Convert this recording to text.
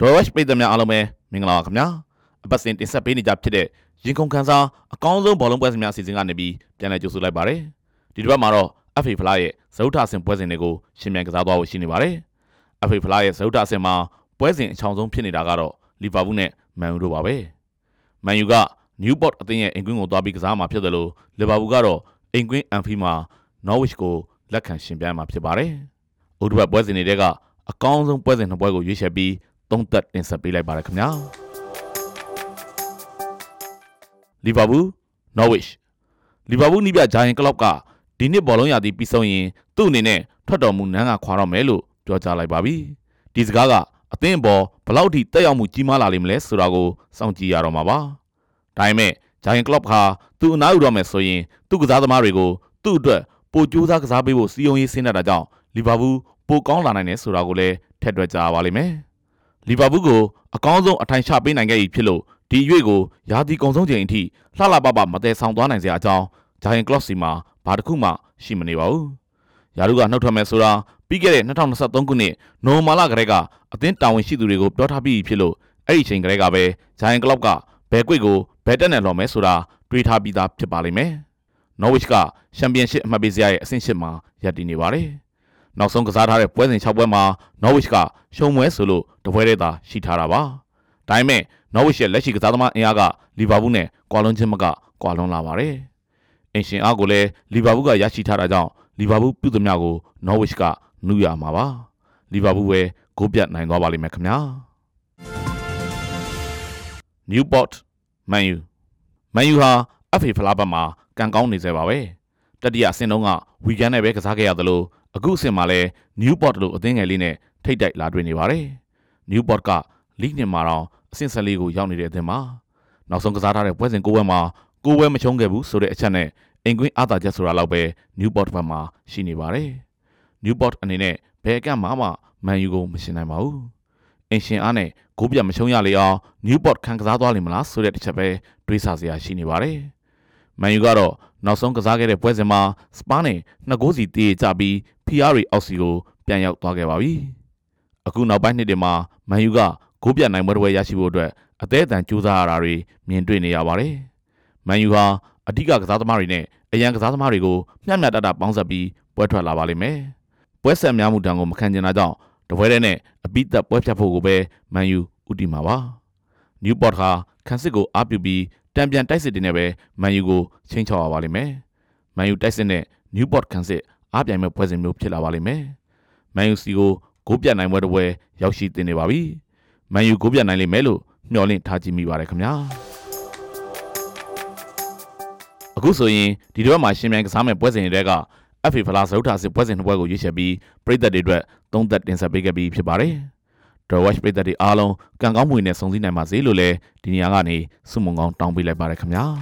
ဒေါ်ဝက်ပြည်သူများအားလုံးပဲမင်္ဂလာပါခင်ဗျာအပတ်စဉ်တင်ဆက်ပေးနေကြဖြစ်တဲ့ရင်ခုန်ခန်းစားအကောင်းဆုံးဘောလုံးပွဲစဉ်များအစီအစဉ်ကနေပြီးပြန်လည်ကြိုဆိုလိုက်ပါတယ်ဒီတစ်ပတ်မှာတော့ FA ဖလားရဲ့ဇုတ်ထအဆင့်ပွဲစဉ်တွေကိုရှင်းပြကစားသွားဖို့ရှိနေပါတယ် FA ဖလားရဲ့ဇုတ်ထအဆင့်မှာပွဲစဉ်အချောင်ဆုံးဖြစ်နေတာကတော့လီဗာပူးနဲ့မန်ယူတို့ပါပဲမန်ယူကနယူးပေါ့အသင်းရဲ့အိမ်ကွင်းကိုသွားပြီးကစားမှာဖြစ်တယ်လို့လီဗာပူးကတော့အိမ်ကွင်းအန်ဖီမှာနော်ဝစ်ကိုလက်ခံရှင်ပြိုင်မှာဖြစ်ပါတယ်။ဥဒဘတ်ပွဲစဉ်တွေတဲကအကောင်းဆုံးပွဲစဉ်နှစ်ပွဲကိုရွေးချယ်ပြီး သုံးသက်တင်ဆက်ပေးလိုက်ပါရခင်ဗျာလီဗာပူးနော်ဝစ်လီဗာပူးနီးပြဂျိုင်ကလော့ကဒီနှစ်ဘောလုံးရာသီပြီးဆုံးရင်သူ့အနေနဲ့ထွက်တော်မူနန်းကခွာတော့မယ်လို့ပြောကြားလိုက်ပါပြီဒီစကားကအသင်းပေါ်ဘလောက်ထိတက်ရောက်မှုကြီးမားလာလိမ့်မလဲဆိုတာကိုစောင့်ကြည့်ရတော့မှာပါဒါပေမဲ့ဂျိုင်ကလော့ဟာသူ့အနားယူတော့မယ်ဆိုရင်သူ့ကစားသမားတွေကိုသူ့အတွက်ပိုကြိုးစားကစားပေးဖို့စီယုံရေးဆင်းနေတာကြောင့်လီဗာပူးပိုကောင်းလာနိုင်တယ်ဆိုတာကိုလည်းထည့်တွက်ကြပါလိမ့်မယ် လီဗာပူးကိုအကောင်းဆုံးအထိုင်ချပေးနိုင်ခဲ့ပြီဖြစ်လို့ဒီရွေ့ကိုရာသီကုန်ဆုံးချိန်အထိလှလှပပမတည်ဆောင်သွားနိုင်စရာအကြောင်းဂျိုင်ကလော့စီမှာဘာတစ်ခုမှရှိမနေပါဘူးယာရုကနှုတ်ထွက်မယ်ဆိုတာပြီးခဲ့တဲ့2023ခုနှစ်နိုဝင်ဘာလကတည်းကအသင်းတာဝန်ရှိသူတွေကိုပြောထားပြီးဖြစ်လို့အဲ့ဒီချိန်ကတည်းကပဲဂျိုင်ကလော့ကဘယ်ကွိတ်ကိုဘယ်တက်နဲ့လော်မယ်ဆိုတာတွေးထားပြီးသားဖြစ်ပါလိမ့်မယ်နော်ဝစ်ကချန်ပီယံရှစ်အမှတ်ပေးစရာရဲ့အဆင့်ရှစ်မှာရပ်တည်နေပါတယ်။ နောက်ဆုံးကစားထားတဲ့ပွဲစဉ်6ပွဲမှာနော်ဝစ်ကရှုံးပွဲဆိုလို့တပွဲတည်းသာရှိထားတာပါ။ဒါပေမဲ့နော်ဝစ်ရဲ့လက်ရှိကစားသမားအင်အားကလီဗာပူးနဲ့ကွာလွန်ချင်းမကကွာလွန်လာပါတယ်။အင်ရှင်အားကိုလည်းလီဗာပူးကရရှိထားတာကြောင့်လီဗာပူးပြုသမျှကိုနော်ဝစ်ကနူးရမှာပါ။လီဗာပူးပဲဂိုးပြတ်နိုင်သွားပါလိမ့်မယ်ခင်ဗျာ။ Newport Man U Man U ဟာ FA ဖလားဘက်မှာကံကောင်းနေစေပါပဲ တတိယအဆင့်တုန်းကဝီဂန်နဲ့ပဲကစားခဲ့ရသလိုအခုအဆင့်မှာလည်း Newport လို့အသင်းငယ်လေးနဲ့ထိတ်တိုက်လာတွေ့နေပါတယ် Newport ကလိနဲ့မှာတော့အဆင့်14ကိုရောက်နေတဲ့အသင်းမှာနောက်ဆုံးကစားထားတဲ့ပွဲစဉ်၉ပွဲမှာ၉ပွဲမချုံးခဲ့ဘူးဆိုတဲ့အချက်နဲ့အင်ကွင်းအားသာချက်ဆိုတာလောက်ပဲ Newport ဘက်မှာရှိနေပါတယ် Newport အနေနဲ့ဘယ်အကန့်မှမှ Man U ကိုမရှင်နိုင်ပါဘူးအင်ရှင်အားနဲ့ဂိုးပြတ်မချုံရလေအောင် Newport ခံကစားသွားလိမ့်မလားဆိုတဲ့တစ်ချက်ပဲတွေးဆစရာရှိနေပါတယ်။မန်ယူကတော့ နောက်ဆုံးကစားခဲ့တဲ့ပွဲစဉ်မှာစပါးနဲ့နှစ်ဂိုးစီတည်ကြပြီးဖီယာရီအောက်စီကိုပြန်ရောက်သွားခဲ့ပါပြီ။အခုနောက်ပိုင်းနှစ်တွေမှာမန်ယူကဂိုးပြတ်နိုင်ပွဲတွေရရှိဖို့အတွက်အသေးအတန်ကြိုးစားရတာတွေမြင်တွေ့နေရပါတယ်။မန်ယူဟာအဓိကကစားသမားတွေနဲ့အရန်ကစားသမားတွေကိုမျှမျှတတပေါင်းစပ်ပြီးပွဲထွက်လာပါလိမ့်မယ်။ပွဲဆက်များမှုတံကိုမခံကျင်တာကြောင့်တပွဲတည်းနဲ့အပိသက်ပွဲဖြတ်ဖို့ကိုပဲမန်ယူဥတီမှာပါ။နျူပေါ့ဟာခန်းစစ်ကိုအားပြုပြီး တံပြန်တိုက်စစ်တင်နဲ့ပဲမန်ယူကိုချင်းချောက်ရပါလိမ့်မယ်။မန်ယူတိုက်စစ်နဲ့နျူပေါ့ခန်းစစ်အားပြိုင်မဲ့ပွဲစဉ်မျိုးဖြစ်လာပါလိမ့်မယ်။မန်ယူစီကိုဂိုးပြတ်နိုင်ပွဲတစ်ပွဲရောက်ရှိတင်နေပါပြီ။မန်ယူဂိုးပြတ်နိုင်လိမ့်မယ်လို့မျှော်လင့်ထားကြည့်မိပါတယ်ခင်ဗျာ။အခုဆိုရင်ဒီတစ်ပတ်မှာရှင်မြန်ကစားမဲ့ပွဲစဉ်တွေက FA ဖလားစရုပ်ထာစစ်ပွဲစဉ်နှစ်ပွဲကိုရွေးချယ်ပြီးပြည်သက်တွေအတွက်သုံးသက်တင်ဆက်ပေးခဲ့ပြီးဖြစ်ပါတယ်။ The Watch ပြည်သက်တွေအားလုံးကံကောင်းမွေနဲ့ဆုံစည်းနိုင်ပါစေလို့လည်းဒီနေရာကနေဆုမွန်ကောင်းတောင်းပေးလိုက်ပါတယ်ခင်ဗျာ။